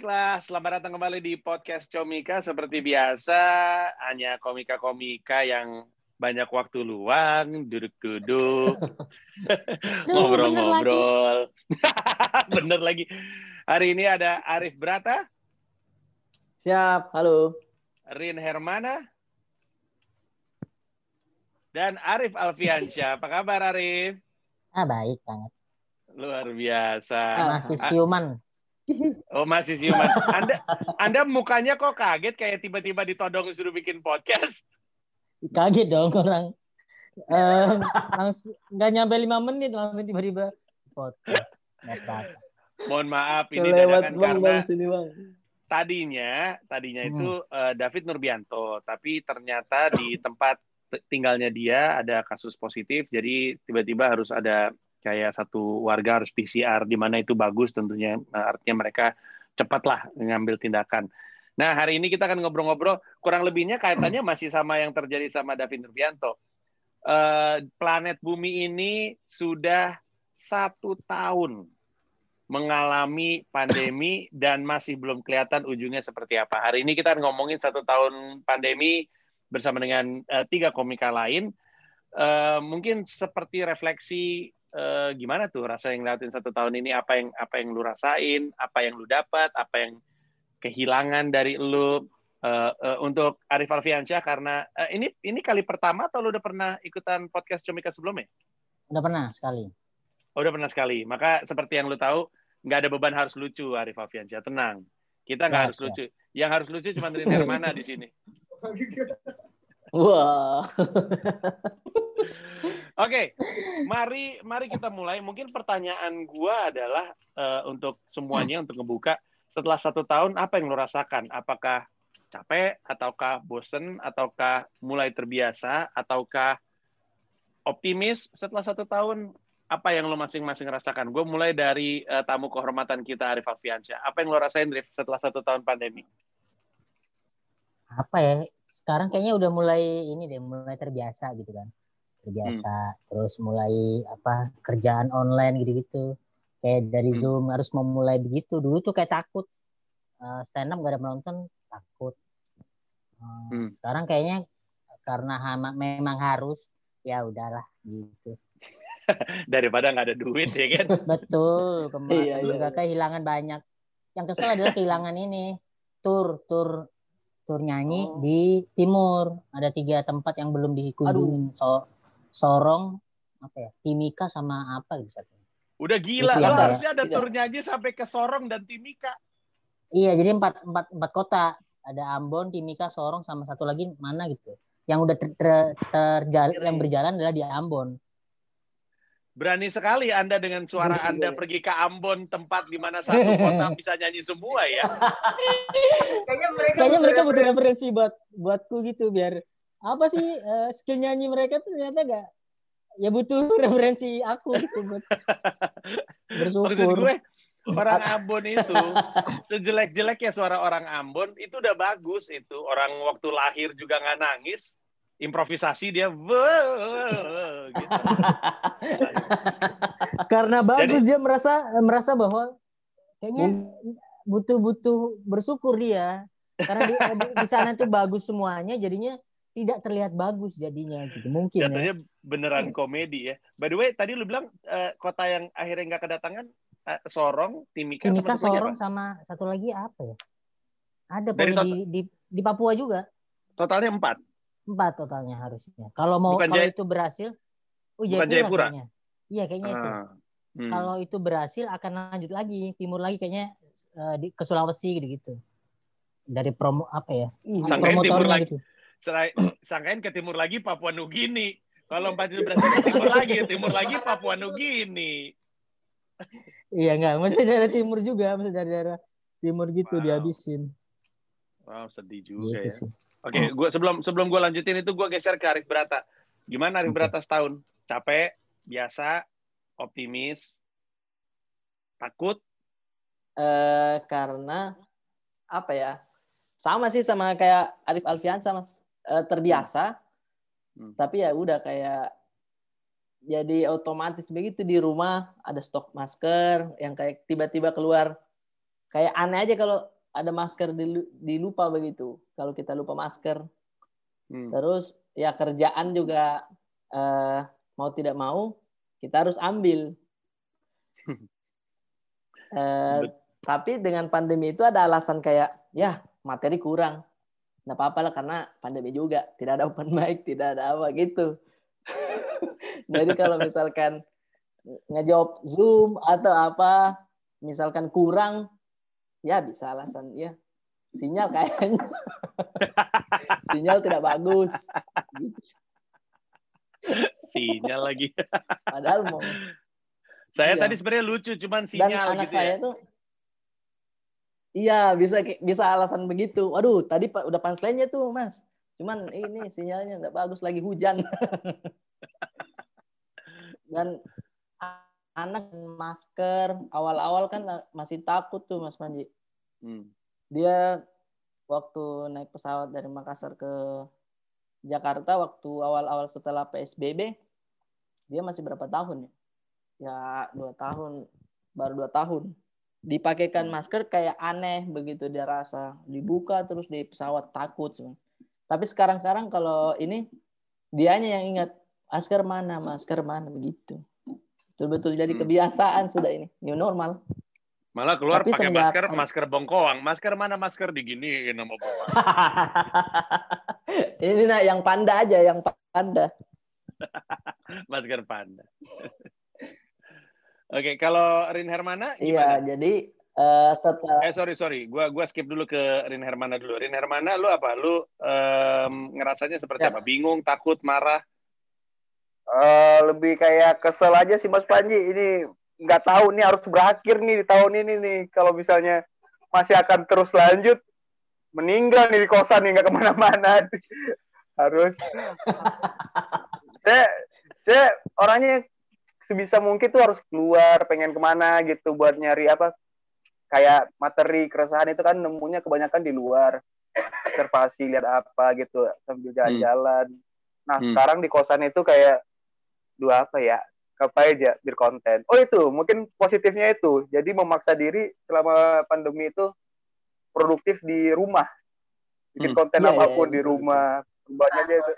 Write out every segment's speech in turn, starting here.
Baiklah, selamat datang kembali di podcast Comika. Seperti biasa, hanya komika-komika yang banyak waktu luang, duduk-duduk, ngobrol-ngobrol. bener lagi. Hari ini ada Arif Brata. Siap, halo. Rin Hermana. Dan Arif Alfiansyah. Apa kabar Arif? Ah, baik banget. Luar biasa. Masih siuman. Oh masih siuman. Anda Anda mukanya kok kaget kayak tiba-tiba ditodong suruh bikin podcast? Kaget dong orang. Uh, langsung nggak nyampe lima menit langsung tiba-tiba podcast. Mohon maaf ini dadakan karena sini, bang. tadinya tadinya hmm. itu uh, David Nurbianto, tapi ternyata di tempat tinggalnya dia ada kasus positif, jadi tiba-tiba harus ada kayak satu warga harus PCR di mana itu bagus tentunya nah, artinya mereka cepatlah mengambil tindakan. Nah hari ini kita akan ngobrol-ngobrol kurang lebihnya kaitannya masih sama yang terjadi sama David Nurbianto. Uh, planet bumi ini sudah satu tahun mengalami pandemi dan masih belum kelihatan ujungnya seperti apa. Hari ini kita ngomongin satu tahun pandemi bersama dengan uh, tiga komika lain. Uh, mungkin seperti refleksi uh, gimana tuh rasa yang ngeliatin satu tahun ini apa yang apa yang lu rasain apa yang lu dapat apa yang kehilangan dari lu uh, uh, untuk Arif Alfiansyah karena uh, ini ini kali pertama atau lu udah pernah ikutan podcast Comika sebelumnya? Udah pernah sekali. Oh, udah pernah sekali. Maka seperti yang lu tahu, nggak ada beban harus lucu Arif Alfiansyah. Tenang. Kita nggak harus siap. lucu. Yang harus lucu cuma dari Hermana di sini. Wah. Oke, mari mari kita mulai. Mungkin pertanyaan gua adalah uh, untuk semuanya untuk ngebuka setelah satu tahun apa yang lo rasakan? Apakah capek ataukah bosen ataukah mulai terbiasa ataukah optimis setelah satu tahun? Apa yang lo masing-masing rasakan? Gue mulai dari uh, tamu kehormatan kita Arif Alfiansyah. Apa yang lo rasain Arif setelah satu tahun pandemi? Apa ya? Sekarang kayaknya udah mulai ini deh, mulai terbiasa gitu kan terbiasa hmm. terus mulai apa kerjaan online gitu-gitu. Kayak dari hmm. zoom harus memulai begitu. Dulu tuh kayak takut. Uh, stand up gak ada penonton takut. Uh, hmm. sekarang kayaknya karena hama, memang harus ya udahlah gitu. Daripada nggak ada duit ya kan? Betul kemarin iya, iya. kehilangan banyak. Yang kesel adalah kehilangan ini. Tur tur tur nyanyi oh. di timur. Ada tiga tempat yang belum dikunjungi. So Sorong apa ya Timika sama apa gitu satu udah gila lah harusnya ada turnya aja sampai ke Sorong dan Timika. Iya jadi empat empat empat kota. Ada Ambon Timika Sorong sama satu lagi mana gitu. Yang udah ter, ter, yang berjalan adalah di Ambon. Berani sekali Anda dengan suara Anda pergi ke Ambon, tempat di mana satu kota bisa nyanyi semua ya. Kayaknya mereka, Kayaknya mereka butuh referensi buat buatku gitu biar apa sih uh, skill nyanyi mereka tuh ternyata gak ya butuh referensi aku gitu buat bersyukur. Maksud gue orang Ambon itu sejelek-jelek ya suara orang Ambon itu udah bagus itu orang waktu lahir juga nggak nangis improvisasi dia gitu. karena bagus Jadi, dia merasa merasa bahwa kayaknya butuh-butuh bersyukur dia karena di, di, di sana tuh bagus semuanya jadinya tidak terlihat bagus jadinya gitu mungkin jatuhnya ya. beneran komedi ya. By the way tadi lu bilang uh, kota yang akhirnya nggak kedatangan uh, Sorong Timika, Timika sama Sorong sama satu lagi apa ya? Ada Dari di, di di Papua juga. Totalnya empat. Empat totalnya harusnya. Kalau mau Bukan kalau Jaya... itu berhasil oh Jayapura, Jayapura. kayaknya. Iya kayaknya uh, itu hmm. kalau itu berhasil akan lanjut lagi timur lagi kayaknya uh, di ke Sulawesi gitu gitu dari promo apa ya? Promotornya gitu sangkain ke timur lagi Papua Nugini. Kalau empat itu berarti ke timur lagi, timur lagi Papua Nugini. iya enggak, masih daerah timur juga, masih dari daerah timur gitu wow. dihabisin. Wow, sedih juga gitu ya. Sih. Oke, okay, gua sebelum sebelum gue lanjutin itu gue geser ke Arif Brata. Gimana Arif okay. Brata setahun? Capek, biasa, optimis, takut? Eh karena apa ya? Sama sih sama kayak Arif Alfiansa, Mas uh, terbiasa hmm. tapi ya udah kayak jadi otomatis begitu di rumah ada stok masker yang kayak tiba-tiba keluar kayak aneh aja kalau ada masker dilupa begitu. Kalau kita lupa masker. Hmm. Terus ya kerjaan juga uh, mau tidak mau kita harus ambil. uh, tapi dengan pandemi itu ada alasan kayak ya materi kurang. Nggak apa-apa lah karena pandemi juga tidak ada open mic, tidak ada apa gitu. Jadi kalau misalkan ngejawab Zoom atau apa, misalkan kurang, ya bisa alasan ya sinyal kayaknya sinyal tidak bagus sinyal lagi padahal mau saya iya. tadi sebenarnya lucu cuman sinyal dan anak gitu saya ya. tuh iya bisa bisa alasan begitu. Waduh tadi udah punchline tuh mas. Cuman ini sinyalnya nggak bagus lagi hujan. Dan anak masker awal-awal kan masih takut tuh mas Manji hmm. Dia waktu naik pesawat dari Makassar ke Jakarta waktu awal-awal setelah PSBB dia masih berapa tahun ya? Ya dua tahun baru dua tahun dipakaikan masker kayak aneh begitu dia rasa dibuka terus di pesawat takut tapi sekarang sekarang kalau ini dianya yang ingat masker mana masker mana begitu betul-betul jadi hmm. kebiasaan sudah ini new normal Malah keluar Tapi pakai masker, masker bongkoang. Masker mana masker digini nama bapak. Ini nak yang panda aja, yang panda. masker panda. Oke, kalau Rin Hermana Iya, jadi uh, setelah Eh sorry sorry, gua gua skip dulu ke Rin Hermana dulu. Rin Hermana lu apa? Lu um, ngerasanya seperti ya. apa? Bingung, takut, marah? Uh, lebih kayak kesel aja sih Mas Panji. Ini nggak tahu nih harus berakhir nih di tahun ini nih kalau misalnya masih akan terus lanjut meninggal nih di kosan nih nggak ke mana-mana harus saya saya orangnya sebisa mungkin tuh harus keluar pengen ke mana gitu buat nyari apa kayak materi keresahan itu kan nemunya kebanyakan di luar observasi lihat apa gitu sambil jalan-jalan hmm. nah hmm. sekarang di kosan itu kayak dua apa ya apa aja berkonten. Oh itu mungkin positifnya itu. Jadi memaksa diri selama pandemi itu produktif di rumah. Bikin hmm. konten yeah, apa pun yeah, di rumah. Banyak aja itu.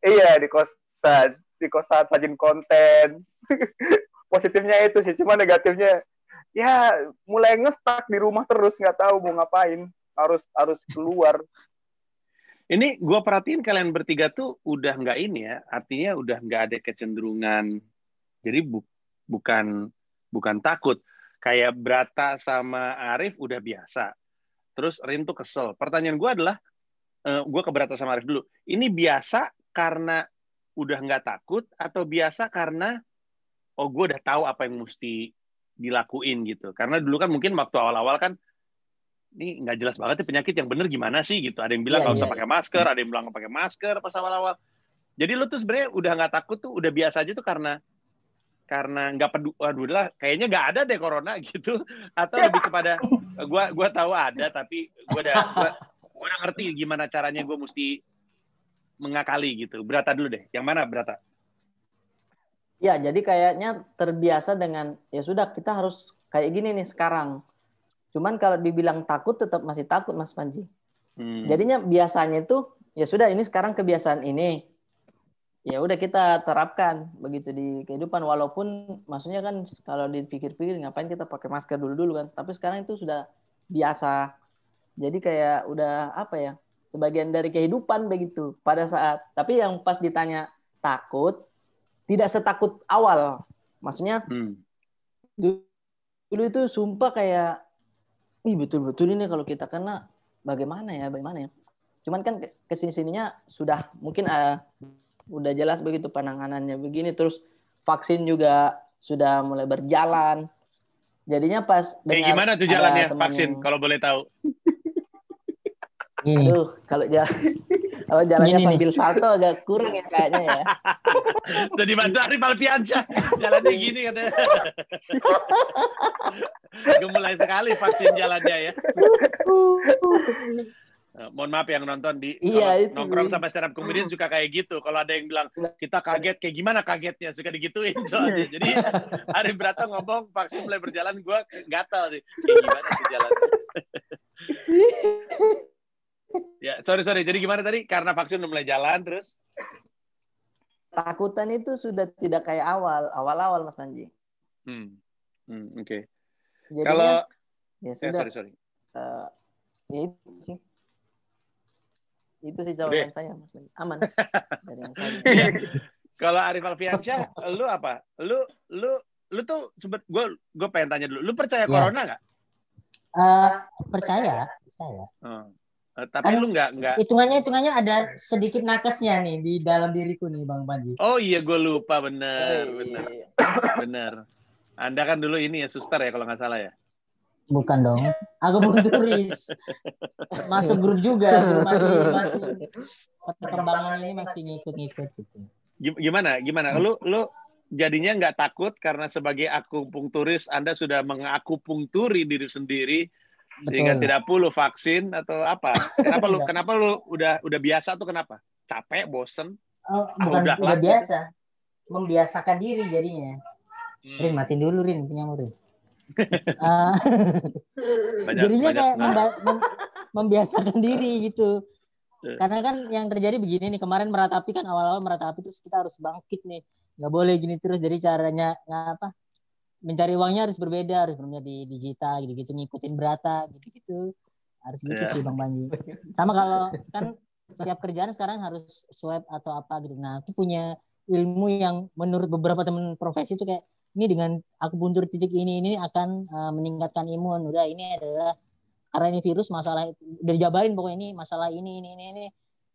Iya di kosan, di kosan rajin konten. Positifnya itu sih, cuma negatifnya ya mulai ngestak di rumah terus nggak tahu mau ngapain. Harus harus keluar. Ini gue perhatiin kalian bertiga tuh udah nggak ini ya, artinya udah nggak ada kecenderungan jadi bu bukan bukan takut. Kayak Brata sama Arif udah biasa. Terus Rin tuh kesel. Pertanyaan gue adalah, uh, eh, gue ke Brata sama Arif dulu. Ini biasa karena udah nggak takut atau biasa karena oh gue udah tahu apa yang mesti dilakuin gitu. Karena dulu kan mungkin waktu awal-awal kan ini nggak jelas banget nih penyakit yang bener gimana sih gitu. Ada yang bilang yeah, nggak yeah, usah yeah. pakai masker, ada yang bilang pakai masker pas awal-awal. Jadi lu tuh sebenarnya udah nggak takut tuh, udah biasa aja tuh karena karena nggak peduli, waduh lah, kayaknya nggak ada deh corona gitu, atau lebih kepada gue gua tahu ada tapi gue udah gua, gua udah ngerti gimana caranya gue mesti mengakali gitu. Berata dulu deh, yang mana Berata? Ya, jadi kayaknya terbiasa dengan ya sudah kita harus kayak gini nih sekarang. Cuman kalau dibilang takut tetap masih takut Mas Panji. Hmm. Jadinya biasanya itu ya sudah ini sekarang kebiasaan ini ya udah kita terapkan begitu di kehidupan walaupun maksudnya kan kalau dipikir-pikir ngapain kita pakai masker dulu dulu kan tapi sekarang itu sudah biasa jadi kayak udah apa ya sebagian dari kehidupan begitu pada saat. Tapi yang pas ditanya takut tidak setakut awal. Maksudnya hmm. dulu itu sumpah kayak ih betul-betul ini kalau kita kena bagaimana ya bagaimana ya? Cuman kan ke sini sininya sudah mungkin uh, udah jelas begitu penanganannya begini. Terus vaksin juga sudah mulai berjalan. Jadinya pas eh, gimana tuh jalannya vaksin kalau boleh tahu Aduh, kalau jalan kalau jalannya Gini sambil nih. salto agak kurang ya kayaknya ya. Jadi bantu Arif Alfiansyah. Jalannya gini katanya. Gemulai sekali vaksin jalannya ya. Uh, mohon maaf yang nonton di iya, itu, nongkrong sama stand up comedian suka kayak gitu. Kalau ada yang bilang kita kaget kayak gimana kagetnya suka digituin soalnya. Jadi hari berata ngomong vaksin mulai berjalan gue gatal sih. Kayak gimana sih jalan? Ya sorry sorry. Jadi gimana tadi? Karena vaksin udah mulai jalan terus? Takutan itu sudah tidak kayak awal awal-awal Mas Panji. Hmm. Hmm, Oke. Okay. Kalau ya eh, sudah. sorry sorry. Uh, ya itu sih itu sih jawaban Udah. saya mas aman dari yang saya iya. kalau Arif Alfiansyah lu apa lu lu lu tuh sebet gue gue pengen tanya dulu lu percaya ya. corona nggak uh, percaya percaya uh, tapi kan, lu nggak nggak hitungannya hitungannya ada sedikit nakesnya nih di dalam diriku nih bang Panji oh iya gue lupa bener oh, iya. bener bener anda kan dulu ini ya suster ya kalau nggak salah ya Bukan dong. Aku mau turis. Masuk grup juga. Masih masih penerbangan ini masih ngikut-ngikut gitu. Gimana? Gimana? Lu lu jadinya nggak takut karena sebagai akupunkturis Anda sudah mengakupungturi diri sendiri Betul. sehingga tidak perlu vaksin atau apa? Kenapa lu kenapa lu udah udah biasa tuh kenapa? Capek, bosen? Oh, bukan ah, udah, udah biasa. Membiasakan diri jadinya. Hmm. Rin, matiin dulu Rin, punya Rin. Uh, banyak, jadinya banyak kayak memba mem membiasakan diri gitu. Iya. Karena kan yang terjadi begini nih kemarin meratapi kan awal-awal meratapi terus kita harus bangkit nih nggak boleh gini terus jadi caranya apa mencari uangnya harus berbeda harus berbeda di digital gitu gitu ngikutin berata gitu gitu. Harus gitu yeah. sih bang Banji sama kalau kan tiap kerjaan sekarang harus swab atau apa gitu. Nah aku punya ilmu yang menurut beberapa teman profesi itu kayak ini dengan aku buntur titik ini ini akan uh, meningkatkan imun. Udah ini adalah karena ini virus masalah udah dijabarin pokoknya ini masalah ini ini ini ini.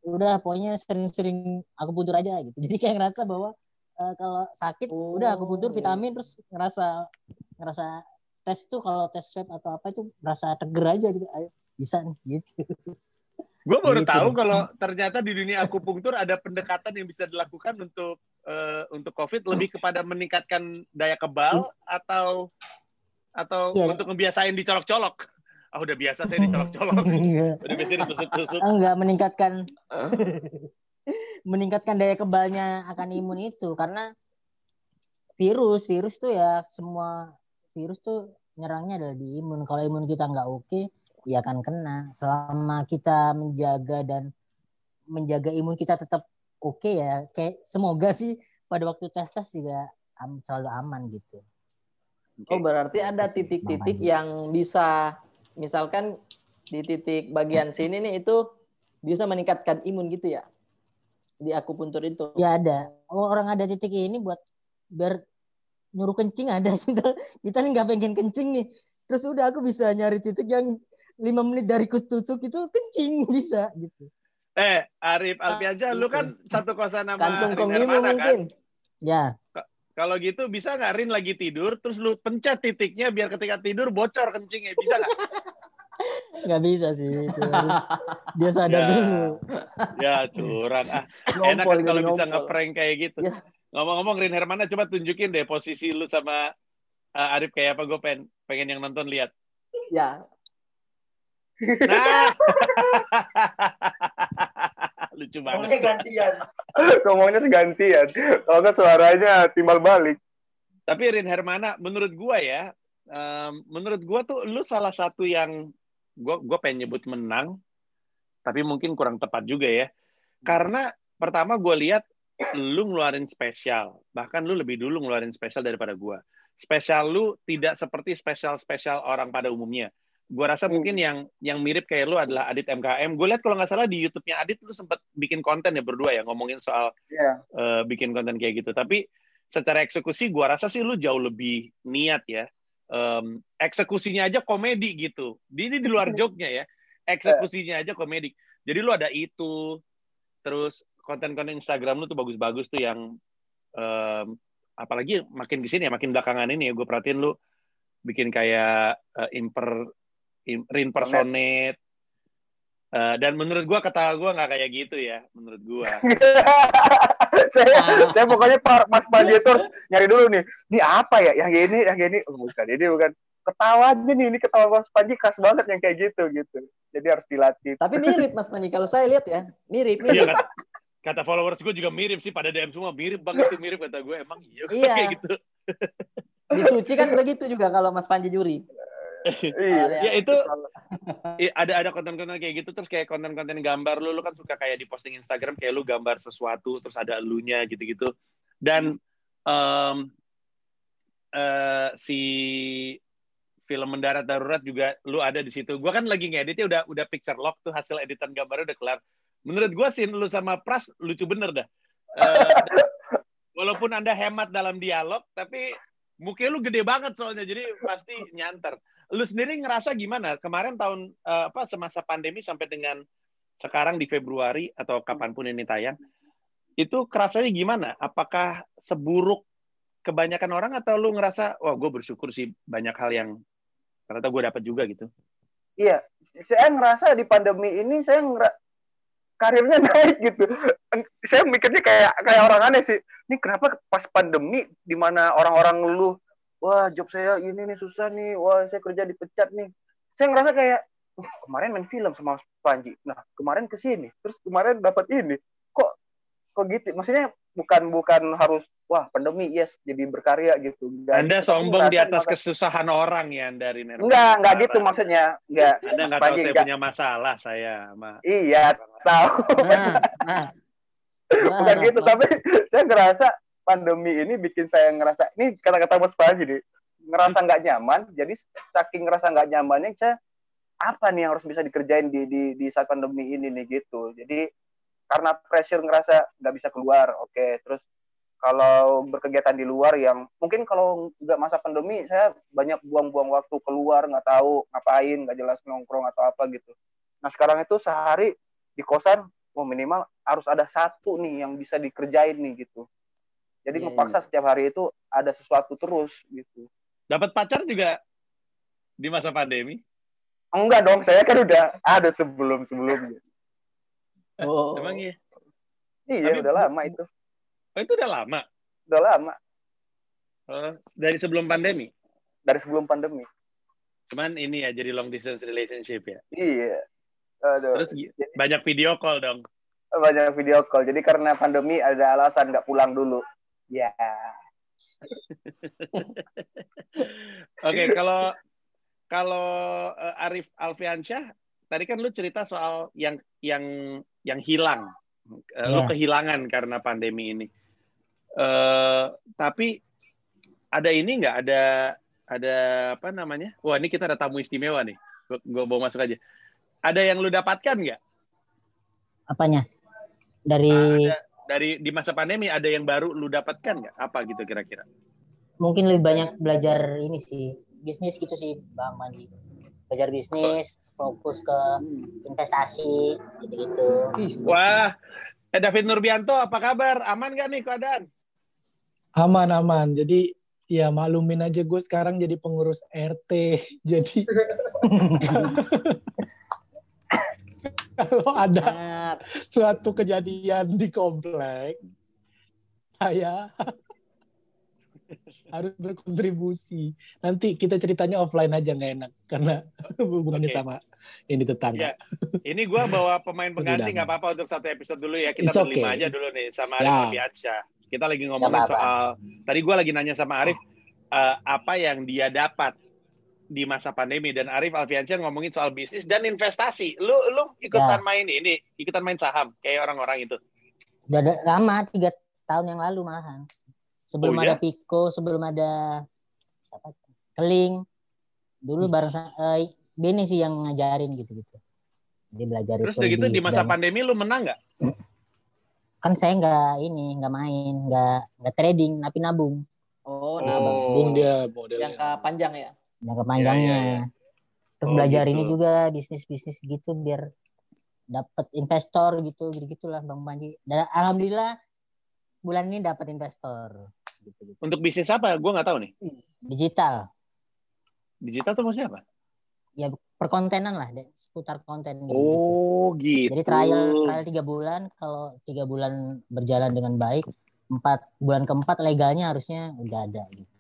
Udah pokoknya sering-sering aku buntur aja gitu. Jadi kayak ngerasa bahwa uh, kalau sakit oh. udah aku buntur vitamin terus ngerasa ngerasa tes tuh kalau tes swab atau apa itu merasa teger aja gitu ayo bisa nih gitu gue baru gitu. tahu kalau ternyata di dunia akupunktur ada pendekatan yang bisa dilakukan untuk uh, untuk COVID lebih kepada meningkatkan daya kebal atau atau ya. untuk ngebiasain dicolok-colok? Ah oh, udah biasa saya dicolok-colok. Iya. udah biasa ditusuk-tusuk. Enggak meningkatkan meningkatkan daya kebalnya akan imun itu karena virus virus tuh ya semua virus tuh nyerangnya adalah di imun. Kalau imun kita nggak oke, ya akan kena. Selama kita menjaga dan menjaga imun kita tetap oke okay ya kayak semoga sih pada waktu tes tes juga am, selalu aman gitu. Oh berarti ada titik-titik yang bisa misalkan di titik bagian sini nih itu bisa meningkatkan imun gitu ya di akupuntur itu. Ya ada. Oh, orang ada titik ini buat biar nyuruh kencing ada kita kita nih nggak pengen kencing nih terus udah aku bisa nyari titik yang lima menit dari kustusuk itu kencing bisa gitu Eh, Arif ah, Alfiansyah, lu kan satu kosan sama Kantung Rin Hermana kan? Ya. Kalau gitu bisa nggak Rin lagi tidur, terus lu pencet titiknya biar ketika tidur bocor kencingnya, bisa nggak? Nggak bisa sih. Harus dia sadar ya, dulu. Ya curang. Ah, enak kan kalau bisa ngeprank kayak gitu. Ya. Ngomong-ngomong Rin Hermana, coba tunjukin deh posisi lu sama uh, Arif kayak apa. Gue pengen, pengen yang nonton lihat. Ya, Nah. Lucu banget. Ngomongnya gantian. Ngomongnya segantian. Kalau nggak suaranya timbal balik. Tapi Rin Hermana, menurut gua ya, um, menurut gua tuh lu salah satu yang gua gua pengen nyebut menang, tapi mungkin kurang tepat juga ya. Karena pertama gua lihat lu ngeluarin spesial, bahkan lu lebih dulu ngeluarin spesial daripada gua. Spesial lu tidak seperti spesial-spesial orang pada umumnya gue rasa mungkin yang yang mirip kayak lu adalah Adit MKM. Gue lihat kalau nggak salah di YouTube-nya Adit lu sempat bikin konten ya berdua ya ngomongin soal yeah. Iya. uh, bikin konten kayak gitu. Tapi secara eksekusi gue rasa sih lu jauh lebih niat ya. Um, eksekusinya aja komedi gitu. Ini di luar joke-nya ya. Eksekusinya aja komedi. Jadi lu ada itu, terus konten-konten Instagram lu tuh bagus-bagus tuh yang um, apalagi makin di sini ya, makin belakangan ini ya gue perhatiin lu bikin kayak uh, imper reinpersonate uh, dan menurut gua kata gua nggak kayak gitu ya menurut gua. Saya ah. saya pokoknya Pak Mas Panji terus nyari dulu nih. Ini apa ya? Yang ini yang ini. Oh, bukan ini bukan. Ketawa aja nih ini ketawa Mas Panji khas banget yang kayak gitu gitu. Jadi harus dilatih. Tapi mirip Mas Panji. Kalau saya lihat ya mirip iya, mirip. iya, kata, kata followers gue juga mirip sih pada DM semua. Mirip banget tuh mirip kata gue emang iya, iya. kayak gitu. Di suci kan begitu juga kalau Mas Panji juri iya. ya itu ada ada konten-konten kayak gitu terus kayak konten-konten gambar lu lu kan suka kayak di posting Instagram kayak lu gambar sesuatu terus ada elunya gitu-gitu dan um, uh, si film mendarat darurat juga lu ada di situ. Gua kan lagi ngeditnya udah udah picture lock tuh hasil editan gambarnya udah kelar. Menurut gua sih lu sama Pras lucu bener dah. Uh, walaupun anda hemat dalam dialog, tapi mungkin lu gede banget soalnya jadi pasti nyanter. Lu sendiri ngerasa gimana? Kemarin tahun uh, apa semasa pandemi sampai dengan sekarang di Februari atau kapan pun ini tayang, itu kerasanya gimana? Apakah seburuk kebanyakan orang atau lu ngerasa wah gue bersyukur sih banyak hal yang ternyata gue dapat juga gitu? Iya saya ngerasa di pandemi ini saya ngera karirnya naik gitu. Saya mikirnya kayak kayak orang aneh sih. Ini kenapa pas pandemi di mana orang-orang ngeluh wah job saya ini nih susah nih wah saya kerja dipecat nih saya ngerasa kayak uh, kemarin main film sama Panji nah kemarin ke sini terus kemarin dapat ini kok kok gitu maksudnya bukan bukan harus wah pandemi yes jadi berkarya gitu. Enggak. Anda sombong di atas kesusahan orang ya dari Nerva. Enggak, enggak gitu maksudnya. Enggak. Anda enggak tahu saya enggak. punya masalah saya sama Iya, tahu. Nah, nah. bukan gitu, nah, tapi saya ngerasa pandemi ini bikin saya ngerasa ini kata-kata Mas Panji nih, ngerasa nggak nyaman. Jadi saking ngerasa nggak nyamannya saya apa nih yang harus bisa dikerjain di di di saat pandemi ini nih gitu. Jadi karena pressure ngerasa nggak bisa keluar oke okay. terus kalau berkegiatan di luar yang mungkin kalau nggak masa pandemi saya banyak buang-buang waktu keluar nggak tahu ngapain nggak jelas nongkrong atau apa gitu nah sekarang itu sehari di kosan oh minimal harus ada satu nih yang bisa dikerjain nih gitu jadi yeah, ngepaksa yeah. setiap hari itu ada sesuatu terus gitu dapat pacar juga di masa pandemi enggak dong saya kan udah ada sebelum sebelumnya Oh. Emang iya? Iya, Tapi, udah lama itu. Oh, itu udah lama? Udah lama. Oh, dari sebelum pandemi? Dari sebelum pandemi. Cuman ini ya, jadi long distance relationship ya? Iya. Aduh. Terus banyak video call dong? Banyak video call. Jadi karena pandemi ada alasan nggak pulang dulu. Ya. Oke, okay, kalau kalau uh, Arif Alfiansyah tadi kan lu cerita soal yang yang yang hilang, yeah. lu iya. kehilangan karena pandemi ini. Uh, tapi ada ini nggak ada ada apa namanya? Wah ini kita ada tamu istimewa nih. Gue bawa masuk aja. Ada yang lu dapatkan nggak? Apanya? Dari ada, dari di masa pandemi ada yang baru lu dapatkan nggak? Apa gitu kira-kira? Mungkin lebih banyak belajar ini sih bisnis gitu sih Bang Mandi. Belajar bisnis fokus ke investasi gitu-gitu. Wah eh, David Nurbianto apa kabar? Aman gak nih keadaan? Aman aman. Jadi ya maklumin aja gue sekarang jadi pengurus RT jadi kalau ada suatu kejadian di komplek saya harus berkontribusi. Nanti kita ceritanya offline aja nggak enak karena hubungannya okay. sama ini tetangga. Ya. Ini gue bawa pemain pengganti nggak apa-apa untuk satu episode dulu ya. Kita okay. berlima aja dulu nih sama Arif Bianca. Kita lagi ngomongin soal tadi gue lagi nanya sama Arif uh, apa yang dia dapat di masa pandemi. Dan Arif Alfiansyah ngomongin soal bisnis dan investasi. Lu lu ikutan ya. main ini, ikutan main saham kayak orang-orang itu. Udah lama tiga tahun yang lalu malahan. Sebelum oh, ada ya? Pico sebelum ada siapa? Keling. Dulu hmm. bareng uh, Beni sih yang ngajarin gitu gitu jadi belajar terus itu gitu di masa dan, pandemi lu menang nggak? Kan saya nggak ini nggak main nggak nggak trading tapi nabung. Oh nabung. Oh, dia modelnya jangka panjang ya jangka panjangnya ya, ya, ya. terus oh, belajar gitu. ini juga bisnis bisnis gitu biar dapat investor gitu gitu gitulah bang Panji dan alhamdulillah bulan ini dapat investor. Gitu, gitu. Untuk bisnis apa? Gue nggak tahu nih. Digital. Digital tuh maksudnya apa? Ya perkontenan lah, seputar konten. Gitu, oh gitu. Jadi trial trial tiga bulan, kalau tiga bulan berjalan dengan baik, empat bulan keempat legalnya harusnya udah ada. Gitu.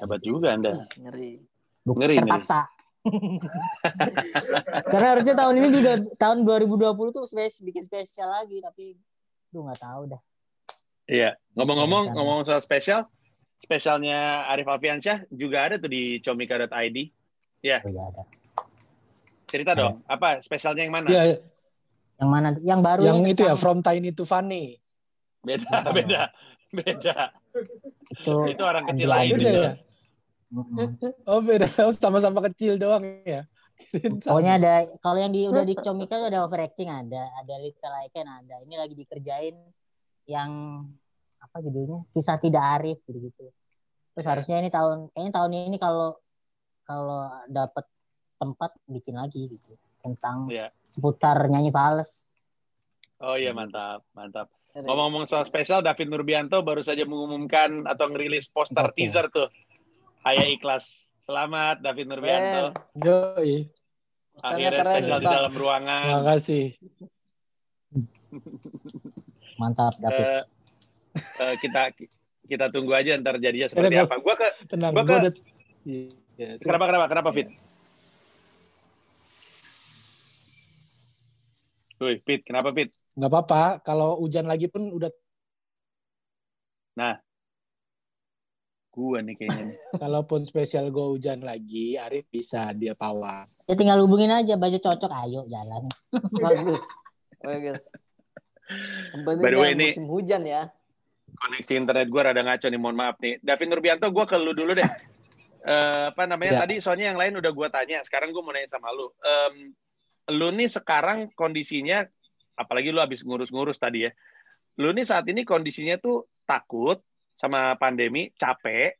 Hebat juga anda. Ngeri. Ngeri, terpaksa. Karena harusnya tahun ini juga tahun 2020 tuh spes bikin spesial lagi tapi lu nggak tahu dah. Iya, ngomong-ngomong ngomong soal spesial, spesialnya Arif Alfiansyah juga ada tuh di comika.id. Ya. Oh, iya ada. Cerita ada. dong, apa spesialnya yang mana? Iya. Yang mana? Yang baru yang itu ya From Tiny to Funny. Beda, beda, beda. Itu, itu orang kecil lain. Ya? Oh beda, oh, sama-sama kecil doang ya. Pokoknya ada kalau yang di udah di Comika ada overacting ada, ada Little Icon ada. Ini lagi dikerjain yang apa judulnya? Kisah tidak arif gitu-gitu. Terus harusnya ini tahun kayaknya tahun ini kalau kalau dapat tempat bikin lagi gitu tentang yeah. seputar nyanyi fals. Oh iya mantap, mantap. Ngomong-ngomong soal spesial, David Nurbianto baru saja mengumumkan atau ngerilis poster teaser tuh Ayah ikhlas. Selamat David Nurbianto. Yoi. Akhirnya spesial di dalam ruangan. Terima kasih. Mantap David. Uh, uh, kita kita tunggu aja ntar jadinya seperti Tenang, apa. Gua ke tenang, gua ke gua udah, ya, Kenapa kenapa kenapa Fit? Wih, Fit, kenapa Fit? Gak apa-apa, kalau hujan lagi pun udah. Nah, Gua nih kayaknya. Kalaupun spesial gue hujan lagi, Arif bisa dia pawang. Ya tinggal hubungin aja, baju cocok, ayo jalan. Bagus. Bagus. By the way, ini musim hujan ya. Koneksi internet gue rada ngaco nih, mohon maaf nih. David Nurbianto, gue ke lu dulu deh. uh, apa namanya ya. tadi soalnya yang lain udah gue tanya sekarang gue mau nanya sama lu um, lu nih sekarang kondisinya apalagi lu habis ngurus-ngurus tadi ya lu nih saat ini kondisinya tuh takut sama pandemi, capek,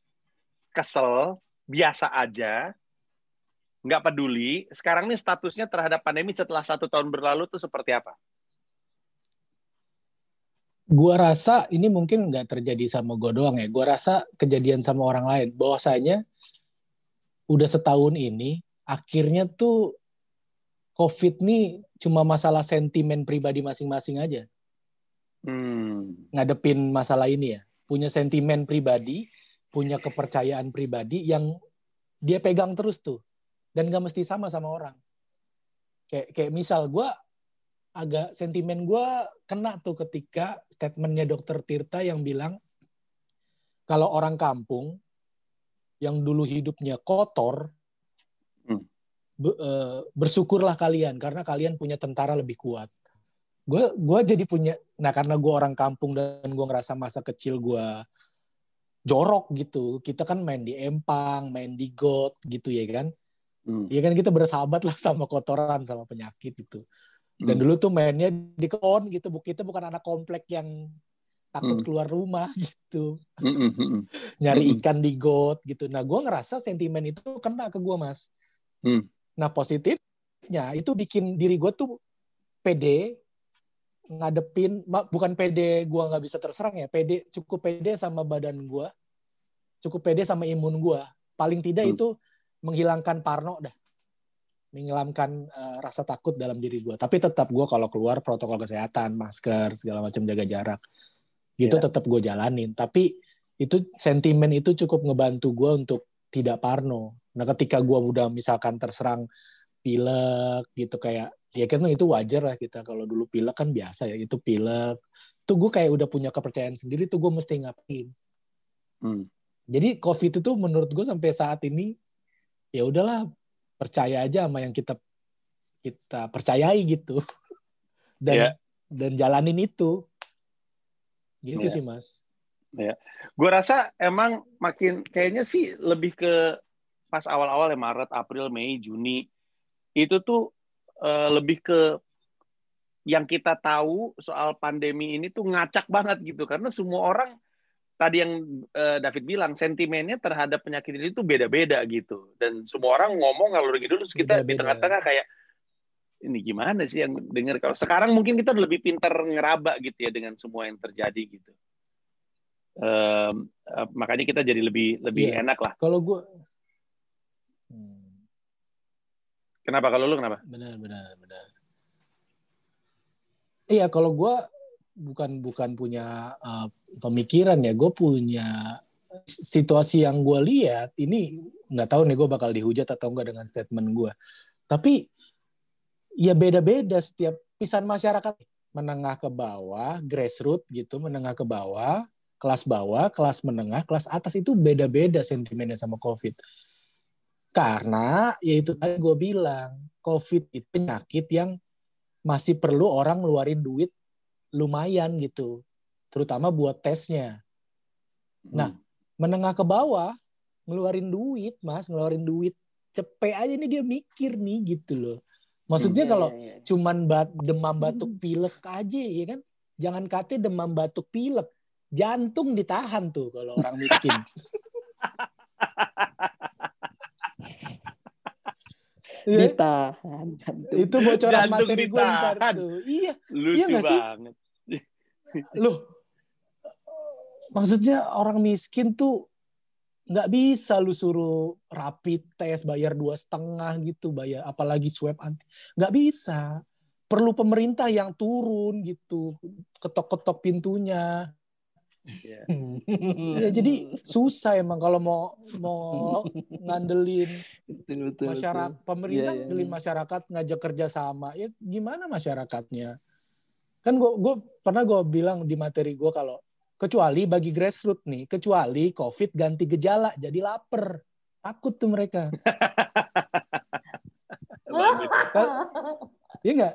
kesel, biasa aja, nggak peduli. Sekarang nih statusnya terhadap pandemi setelah satu tahun berlalu tuh seperti apa? Gua rasa ini mungkin nggak terjadi sama gue doang ya. Gua rasa kejadian sama orang lain. Bahwasanya udah setahun ini, akhirnya tuh COVID nih cuma masalah sentimen pribadi masing-masing aja. Hmm. Ngadepin masalah ini ya punya sentimen pribadi, punya kepercayaan pribadi yang dia pegang terus tuh dan gak mesti sama sama orang. Kayak kayak misal gue agak sentimen gue kena tuh ketika statementnya dokter Tirta yang bilang kalau orang kampung yang dulu hidupnya kotor bersyukurlah kalian karena kalian punya tentara lebih kuat gue gue jadi punya nah karena gue orang kampung dan gue ngerasa masa kecil gue jorok gitu kita kan main di empang main di got gitu ya kan hmm. ya kan kita bersahabat lah sama kotoran sama penyakit gitu dan hmm. dulu tuh mainnya di kon gitu kita bukan anak komplek yang takut hmm. keluar rumah gitu hmm. hmm, hmm. nyari ikan di got gitu nah gue ngerasa sentimen itu kena ke gue mas hmm. Nah positifnya itu bikin diri gue tuh pede ngadepin bukan pede gua nggak bisa terserang ya pede cukup pede sama badan gua cukup pede sama imun gua paling tidak hmm. itu menghilangkan parno dah menghilangkan uh, rasa takut dalam diri gua tapi tetap gua kalau keluar protokol kesehatan masker segala macam jaga jarak gitu yeah. tetap gue jalanin tapi itu sentimen itu cukup ngebantu gua untuk tidak parno. Nah ketika gua udah misalkan terserang pilek gitu kayak ya kan itu wajar lah kita. Kalau dulu pilek kan biasa ya itu pilek. Tuh gue kayak udah punya kepercayaan sendiri tuh gue mesti ngapain? Hmm. jadi covid itu menurut gue sampai saat ini ya udahlah percaya aja sama yang kita kita percayai gitu. Dan yeah. dan jalanin itu. Gitu yeah. sih mas ya. Gue rasa emang makin kayaknya sih lebih ke pas awal-awal ya Maret April Mei Juni. Itu tuh uh, lebih ke yang kita tahu soal pandemi ini tuh ngacak banget gitu. Karena semua orang tadi yang uh, David bilang sentimennya terhadap penyakit ini tuh beda-beda gitu. Dan semua orang ngomong kalau gitu terus kita beda -beda. di tengah-tengah kayak ini gimana sih yang dengar kalau sekarang mungkin kita lebih pintar ngeraba gitu ya dengan semua yang terjadi gitu uh, makanya kita jadi lebih lebih yeah. enak lah kalau gue Kenapa kalau lu kenapa? Benar, benar, benar. Iya, kalau gue bukan bukan punya uh, pemikiran ya, gue punya situasi yang gue lihat ini nggak tahu nih gue bakal dihujat atau enggak dengan statement gue. Tapi ya beda-beda setiap pisan masyarakat menengah ke bawah, grassroots gitu, menengah ke bawah, kelas bawah, kelas menengah, kelas atas itu beda-beda sentimennya sama COVID. Karena yaitu tadi gue bilang, COVID itu penyakit yang masih perlu orang ngeluarin duit lumayan gitu, terutama buat tesnya. Nah, hmm. menengah ke bawah ngeluarin duit, Mas, ngeluarin duit cepet aja nih dia mikir nih gitu loh. Maksudnya hmm, kalau iya, iya. cuman bat, demam batuk hmm. pilek aja ya kan, jangan kate demam batuk pilek, jantung ditahan tuh kalau orang miskin. Iya. ditahan jantung. Itu bocoran jantung materi gue ntar tuh. Iya. Lucu iya banget. Loh, maksudnya orang miskin tuh nggak bisa lu suruh rapid test bayar dua setengah gitu bayar apalagi swab anti nggak bisa perlu pemerintah yang turun gitu ketok-ketok pintunya Yeah. ya jadi susah emang kalau mau mau ngandelin betul, betul, masyarakat betul. pemerintah yeah, yeah, ngandelin yeah. masyarakat ngajak kerja sama ya gimana masyarakatnya kan gue gue pernah gue bilang di materi gue kalau kecuali bagi grassroots nih kecuali covid ganti gejala jadi lapar takut tuh mereka Iya enggak?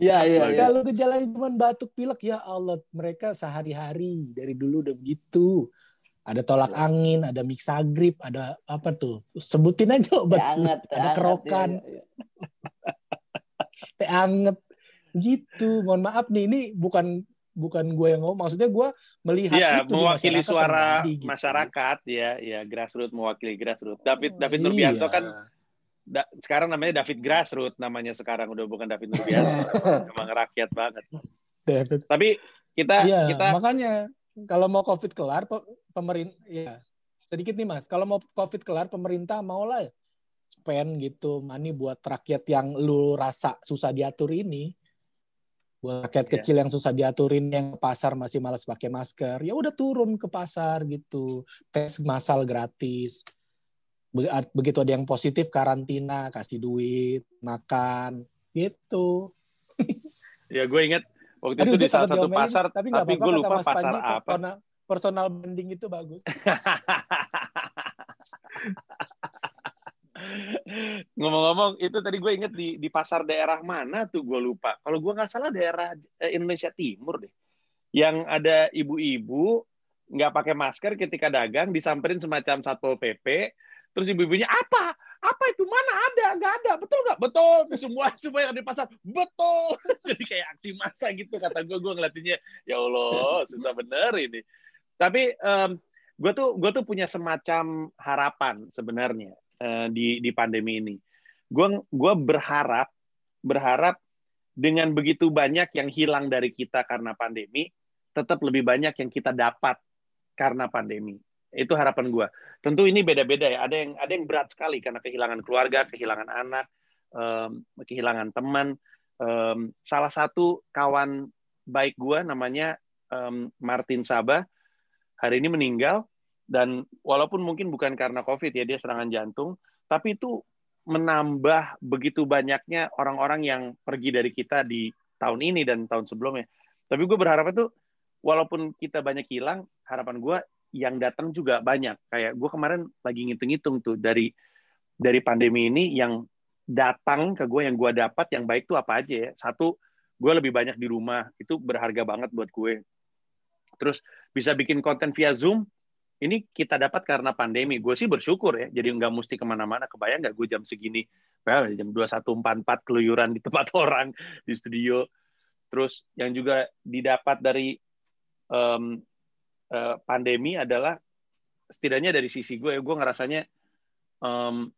Iya, iya, iya. Kalau gejalanya cuma batuk pilek ya Allah, mereka sehari-hari dari dulu udah begitu. Ada tolak ya. angin, ada mixagrip, ada apa tuh? Sebutin aja obat. Anget, ada kerokan. Ya, ya, Teh anget. Gitu. Mohon maaf nih, ini bukan bukan gue yang ngomong. Maksudnya gue melihat ya, itu mewakili suara terjadi, gitu. masyarakat ya, ya grassroots mewakili grassroots. David David Nurbianto iya. kan da, sekarang namanya David Grassroots namanya sekarang udah bukan David Nurbianto emang rakyat banget. David. tapi kita iya, kita makanya kalau mau covid kelar pemerintah ya sedikit nih mas. Kalau mau covid kelar pemerintah mau lah spend gitu money buat rakyat yang lu rasa susah diatur ini. Buat rakyat yeah. kecil yang susah diaturin yang ke pasar masih malas pakai masker ya udah turun ke pasar gitu. Tes massal gratis begitu ada yang positif karantina kasih duit makan gitu. Ya gue inget waktu Aduh, itu di salah satu pasar tapi, tapi gue lupa pasar apa. personal, personal branding itu bagus. Ngomong-ngomong itu tadi gue inget di di pasar daerah mana tuh gue lupa. Kalau gue nggak salah daerah eh, Indonesia Timur deh. Yang ada ibu-ibu nggak pakai masker ketika dagang disamperin semacam satpol pp Terus ibu-ibunya apa? Apa itu? Mana ada? Gak ada. Betul nggak? Betul. Semua semua yang di pasar betul. Jadi kayak aksi massa gitu kata gue. Gue ngeliatinnya ya Allah susah bener ini. Tapi um, gue tuh gue tuh punya semacam harapan sebenarnya uh, di di pandemi ini. Gue gue berharap berharap dengan begitu banyak yang hilang dari kita karena pandemi, tetap lebih banyak yang kita dapat karena pandemi. Itu harapan gue. Tentu ini beda-beda ya. Ada yang ada yang berat sekali karena kehilangan keluarga, kehilangan anak, um, kehilangan teman. Um, salah satu kawan baik gue namanya um, Martin Sabah hari ini meninggal dan walaupun mungkin bukan karena COVID ya dia serangan jantung, tapi itu menambah begitu banyaknya orang-orang yang pergi dari kita di tahun ini dan tahun sebelumnya. Tapi gue berharap itu walaupun kita banyak hilang, harapan gue yang datang juga banyak. Kayak gue kemarin lagi ngitung-ngitung tuh dari dari pandemi ini yang datang ke gue yang gue dapat yang baik tuh apa aja ya. Satu, gue lebih banyak di rumah. Itu berharga banget buat gue. Terus bisa bikin konten via Zoom. Ini kita dapat karena pandemi. Gue sih bersyukur ya. Jadi nggak mesti ke mana-mana. Kebayang nggak gue jam segini? Well, jam 21.44 keluyuran di tempat orang di studio. Terus yang juga didapat dari um, Eh, pandemi adalah setidaknya dari sisi gue, gue ngerasanya um,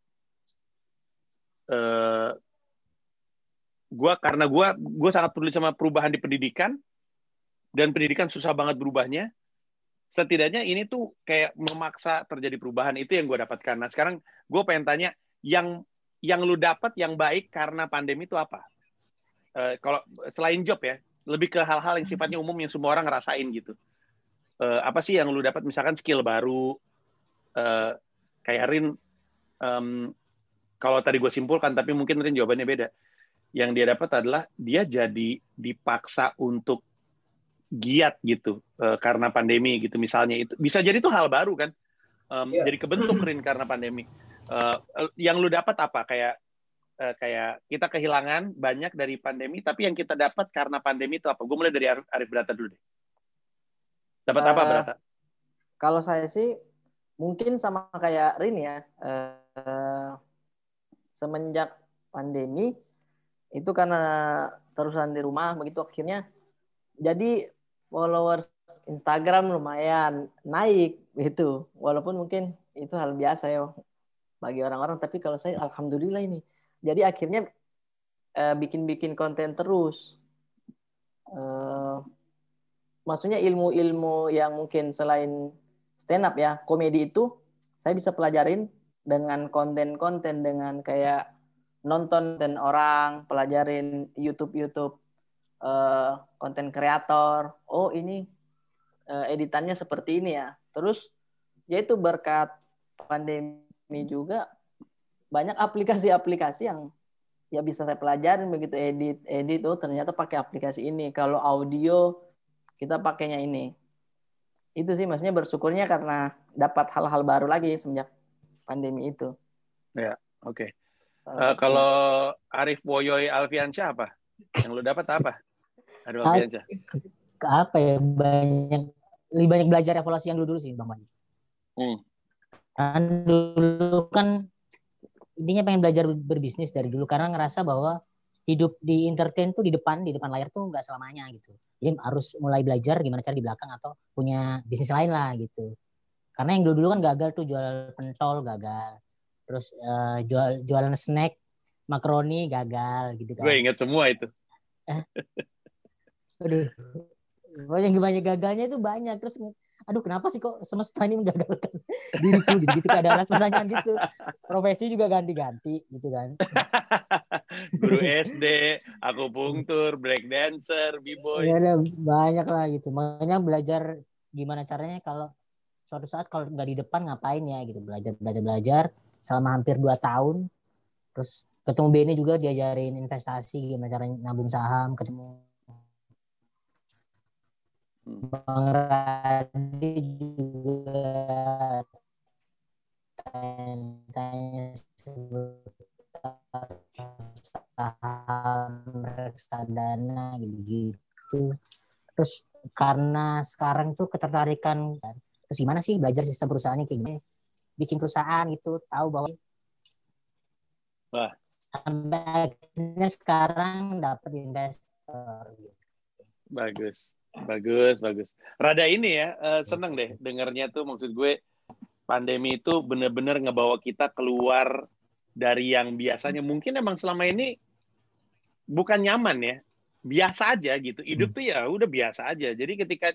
uh, gue karena gue gue sangat peduli sama perubahan di pendidikan dan pendidikan susah banget berubahnya. Setidaknya ini tuh kayak memaksa terjadi perubahan itu yang gue dapatkan. Nah sekarang gue pengen tanya yang yang lu dapat yang baik karena pandemi itu apa? Uh, kalau selain job ya, lebih ke hal-hal yang sifatnya umum yang semua orang ngerasain gitu uh, apa sih yang lu dapat? Misalkan skill baru. Uh, kayak Rin um, kalau tadi gue simpulkan tapi mungkin Rin jawabannya beda. Yang dia dapat adalah dia jadi dipaksa untuk giat gitu uh, karena pandemi gitu misalnya itu. Bisa jadi itu hal baru kan? Um, yeah. jadi kebentuk Rin karena pandemi. Uh, yang lu dapat apa? Kayak uh, kayak kita kehilangan banyak dari pandemi tapi yang kita dapat karena pandemi itu apa? Gue mulai dari Arif, Brata dulu deh dapat uh, apa Brata kalau saya sih mungkin sama kayak Rin ya uh, semenjak pandemi itu karena terusan di rumah begitu akhirnya jadi followers Instagram lumayan naik gitu. Walaupun mungkin itu hal biasa ya bagi orang-orang, tapi kalau saya alhamdulillah ini. Jadi akhirnya eh, bikin-bikin konten terus. Uh, maksudnya ilmu-ilmu yang mungkin selain stand up ya, komedi itu saya bisa pelajarin dengan konten-konten dengan kayak nonton dan orang, pelajarin YouTube-YouTube uh, konten kreator. Oh ini uh, editannya seperti ini ya. Terus yaitu berkat pandemi juga banyak aplikasi-aplikasi yang ya bisa saya pelajarin begitu edit edit oh ternyata pakai aplikasi ini. Kalau audio kita pakainya ini itu sih maksudnya bersyukurnya karena dapat hal-hal baru lagi semenjak pandemi itu ya oke okay. uh, kalau Arif Woyoy Alfiansyah apa yang lu dapat apa Aduh, aja. Apa ya banyak lebih banyak belajar evaluasi yang dulu dulu sih Bang Panji. Hmm. Kan dulu kan intinya pengen belajar berbisnis dari dulu karena ngerasa bahwa hidup di entertain tuh di depan di depan layar tuh nggak selamanya gitu. Jadi harus mulai belajar gimana cara di belakang atau punya bisnis lain lah gitu. Karena yang dulu-dulu kan gagal tuh jual pentol gagal. Terus uh, jual jualan snack makaroni gagal gitu kan. Gue inget semua itu. Eh, aduh banyak banyak gagalnya itu banyak terus aduh kenapa sih kok semesta ini menggagalkan diriku gitu gitu ada pertanyaan gitu profesi juga ganti-ganti gitu kan guru SD aku pungtur break dancer b-boy. Ya, ada banyak lah gitu. Makanya belajar gimana caranya kalau suatu saat kalau nggak di depan ngapain ya gitu. Belajar belajar belajar selama hampir dua tahun. Terus ketemu Benny juga diajarin investasi gimana caranya nabung saham ketemu Bang Radi juga tanya seputar saham reksadana gitu-gitu. Terus karena sekarang tuh ketertarikan terus gimana sih belajar sistem perusahaan kayak gini bikin perusahaan itu tahu bahwa Wah. sampai akhirnya sekarang dapat investor gitu. Bagus. Bagus, bagus. Rada ini ya, uh, seneng deh dengarnya tuh maksud gue pandemi itu bener-bener ngebawa kita keluar dari yang biasanya mungkin emang selama ini bukan nyaman ya, biasa aja gitu. Hidup tuh ya udah biasa aja. Jadi ketika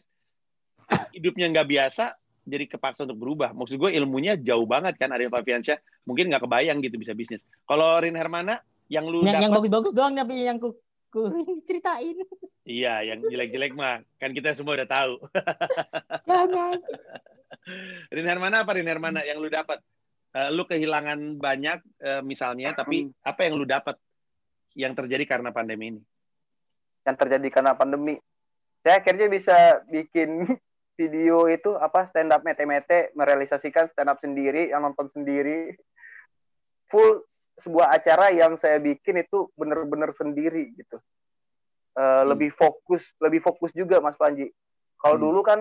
hidupnya nggak biasa, jadi kepaksa untuk berubah. Maksud gue ilmunya jauh banget kan Ariel Fabiansyah. Mungkin nggak kebayang gitu bisa bisnis. Kalau Rin Hermana, yang lu yang, yang bagus-bagus doang tapi yang ku, ku ceritain. Iya, yang jelek-jelek mah kan kita semua udah tahu. Rin Hermana apa Rin Hermana yang lu dapat? Uh, lu kehilangan banyak uh, misalnya, tapi hmm. apa yang lu dapat yang terjadi karena pandemi ini? Yang terjadi karena pandemi, saya akhirnya bisa bikin video itu apa stand up mete-mete merealisasikan stand up sendiri yang nonton sendiri full sebuah acara yang saya bikin itu bener-bener sendiri gitu uh, hmm. lebih fokus lebih fokus juga Mas Panji. Kalau hmm. dulu kan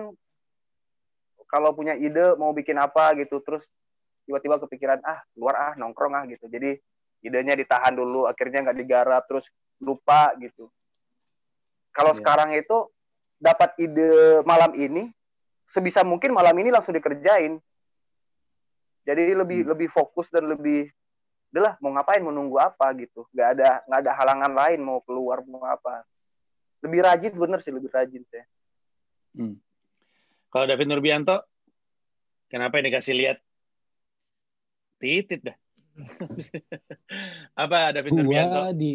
kalau punya ide mau bikin apa gitu terus tiba-tiba kepikiran ah luar ah nongkrong ah gitu. Jadi idenya ditahan dulu akhirnya nggak digarap terus lupa gitu. Kalau yeah. sekarang itu dapat ide malam ini sebisa mungkin malam ini langsung dikerjain. Jadi lebih hmm. lebih fokus dan lebih udahlah mau ngapain mau nunggu apa gitu nggak ada nggak ada halangan lain mau keluar mau apa lebih rajin bener sih lebih rajin saya hmm. kalau David Nurbianto kenapa ini kasih lihat titit dah apa David gua Nurbianto di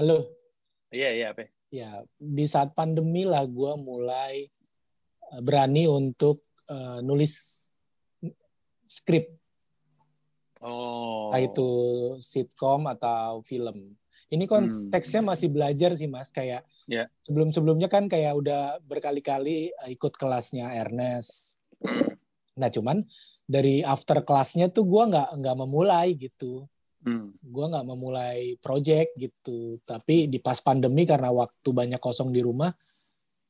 halo iya iya apa ya di saat pandemi lah gue mulai berani untuk uh, nulis skrip. Oh. Itu sitkom atau film. Ini konteksnya hmm. masih belajar sih mas. Kayak yeah. sebelum-sebelumnya kan kayak udah berkali-kali ikut kelasnya Ernest. Nah cuman dari after kelasnya tuh gue nggak nggak memulai gitu. Hmm. Gue nggak memulai project gitu. Tapi di pas pandemi karena waktu banyak kosong di rumah,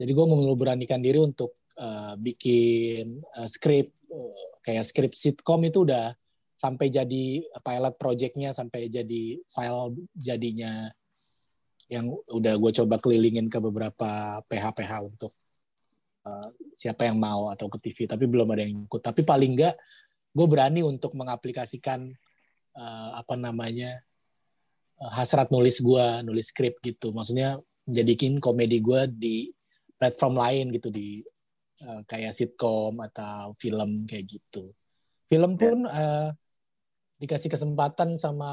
jadi gue mau beranikan diri untuk uh, bikin uh, script uh, kayak script sitkom itu udah sampai jadi pilot projectnya sampai jadi file jadinya yang udah gue coba kelilingin ke beberapa PH-PH untuk uh, siapa yang mau atau ke TV tapi belum ada yang ikut tapi paling enggak gue berani untuk mengaplikasikan uh, apa namanya hasrat nulis gue nulis skrip gitu maksudnya jadikin komedi gue di platform lain gitu di uh, kayak sitkom atau film kayak gitu. Film ya. pun uh, dikasih kesempatan sama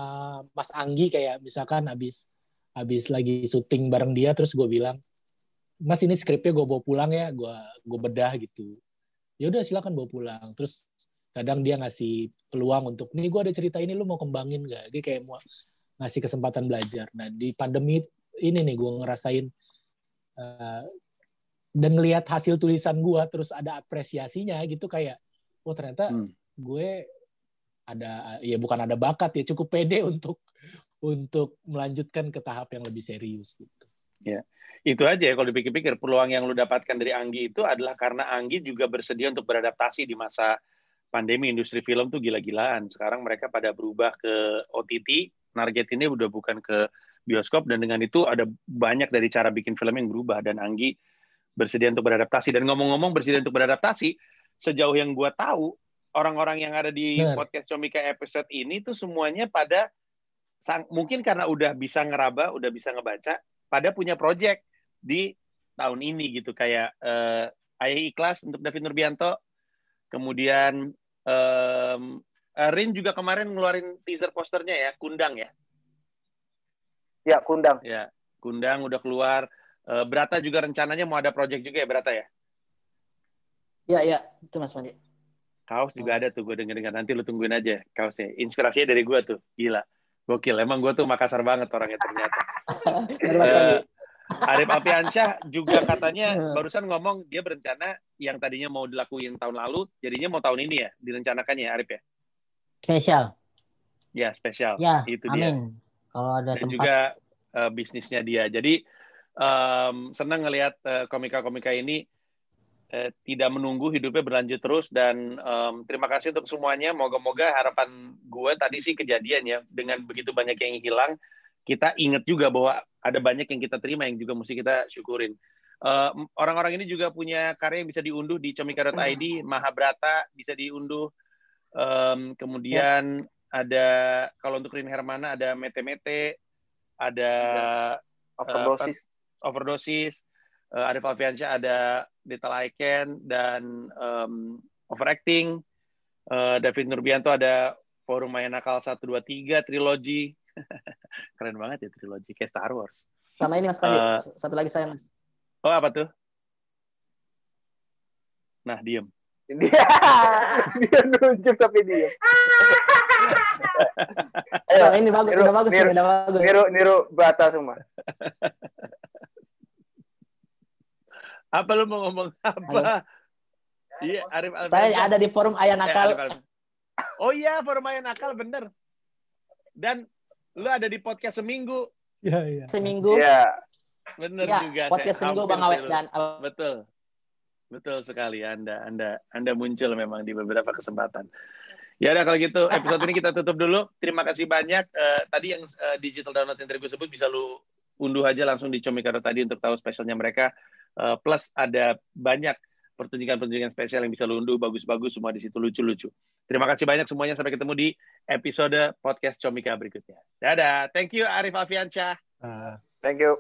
Mas Anggi kayak misalkan habis habis lagi syuting bareng dia terus gue bilang Mas ini skripnya gue bawa pulang ya gue gue bedah gitu. Ya udah silakan bawa pulang. Terus kadang dia ngasih peluang untuk nih gue ada cerita ini lu mau kembangin gak dia kayak mau ngasih kesempatan belajar. Nah di pandemi ini nih gue ngerasain uh, dan ngelihat hasil tulisan gue terus ada apresiasinya gitu kayak oh ternyata hmm. gue ada ya bukan ada bakat ya cukup pede untuk untuk melanjutkan ke tahap yang lebih serius gitu. Ya, itu aja ya kalau dipikir-pikir peluang yang lu dapatkan dari Anggi itu adalah karena Anggi juga bersedia untuk beradaptasi di masa pandemi industri film tuh gila-gilaan. Sekarang mereka pada berubah ke OTT, target ini udah bukan ke bioskop dan dengan itu ada banyak dari cara bikin film yang berubah dan Anggi bersedia untuk beradaptasi. Dan ngomong-ngomong bersedia untuk beradaptasi, sejauh yang gue tahu, orang-orang yang ada di Benar. podcast Comika episode ini tuh semuanya pada sang, mungkin karena udah bisa ngeraba, udah bisa ngebaca, pada punya project di tahun ini gitu kayak uh, Ayah Ikhlas untuk David Nurbianto, kemudian um, Rin juga kemarin ngeluarin teaser posternya ya, Kundang ya. Ya, Kundang. Ya, Kundang udah keluar. Uh, Brata juga rencananya mau ada project juga ya Brata ya? Ya, ya, itu Mas Mandi. Kaos juga oh. ada tuh, gue denger-denger. Nanti lu tungguin aja kaosnya. Inspirasinya dari gue tuh, gila. Gokil, emang gue tuh Makassar banget orangnya ternyata. uh, Arif Alfiansyah juga katanya barusan ngomong dia berencana yang tadinya mau dilakuin tahun lalu, jadinya mau tahun ini ya, direncanakannya ya Arif ya? Spesial. Ya, spesial. Ya, itu amin. dia. Kalau ada Dan tempat. juga uh, bisnisnya dia. Jadi um, senang ngelihat uh, komika-komika ini uh, tidak menunggu hidupnya berlanjut terus dan um, terima kasih untuk semuanya. Moga-moga harapan gue tadi sih kejadian ya dengan begitu banyak yang hilang kita ingat juga bahwa ada banyak yang kita terima yang juga mesti kita syukurin. orang orang-orang ini juga punya karya yang bisa diunduh di comika.id, Mahabrata bisa diunduh. Um, kemudian ya. ada kalau untuk Rin Hermana ada Mete Mete, ada overdosis. Uh, overdosis, uh, Arif Alfiansyah ada Little Icon dan um, overacting. Uh, David Nurbianto ada Forum Maya Nakal 123 trilogi. Keren banget ya trilogi kayak Star Wars. Sama ini Mas Pandi, uh, satu lagi saya Mas. Oh, apa tuh? Nah, diem. Dia, dia nunjuk tapi diem. Ayo, ini bagus, niru, udah bagus, niru, udah bagus. Niru, niru bata semua. Apa lu mau ngomong apa? Iya, Arif Al Saya ada di forum Ayah Nakal. Eh, oh iya, forum Ayah Nakal bener. Dan lu ada di podcast seminggu. Iya, iya. Seminggu. Iya. Bener ya, juga. Podcast seminggu Bang Awet dan Betul. Betul sekali Anda Anda Anda muncul memang di beberapa kesempatan. Ya udah kalau gitu episode ini kita tutup dulu. Terima kasih banyak. Uh, tadi yang uh, digital download gue sebut bisa lu unduh aja langsung di Comikado tadi untuk tahu spesialnya mereka. Uh, plus ada banyak pertunjukan-pertunjukan spesial yang bisa lu unduh bagus-bagus semua di situ lucu-lucu. Terima kasih banyak semuanya sampai ketemu di episode podcast Comika berikutnya. Dadah. Thank you Arif Alfiansyah. Uh, thank you.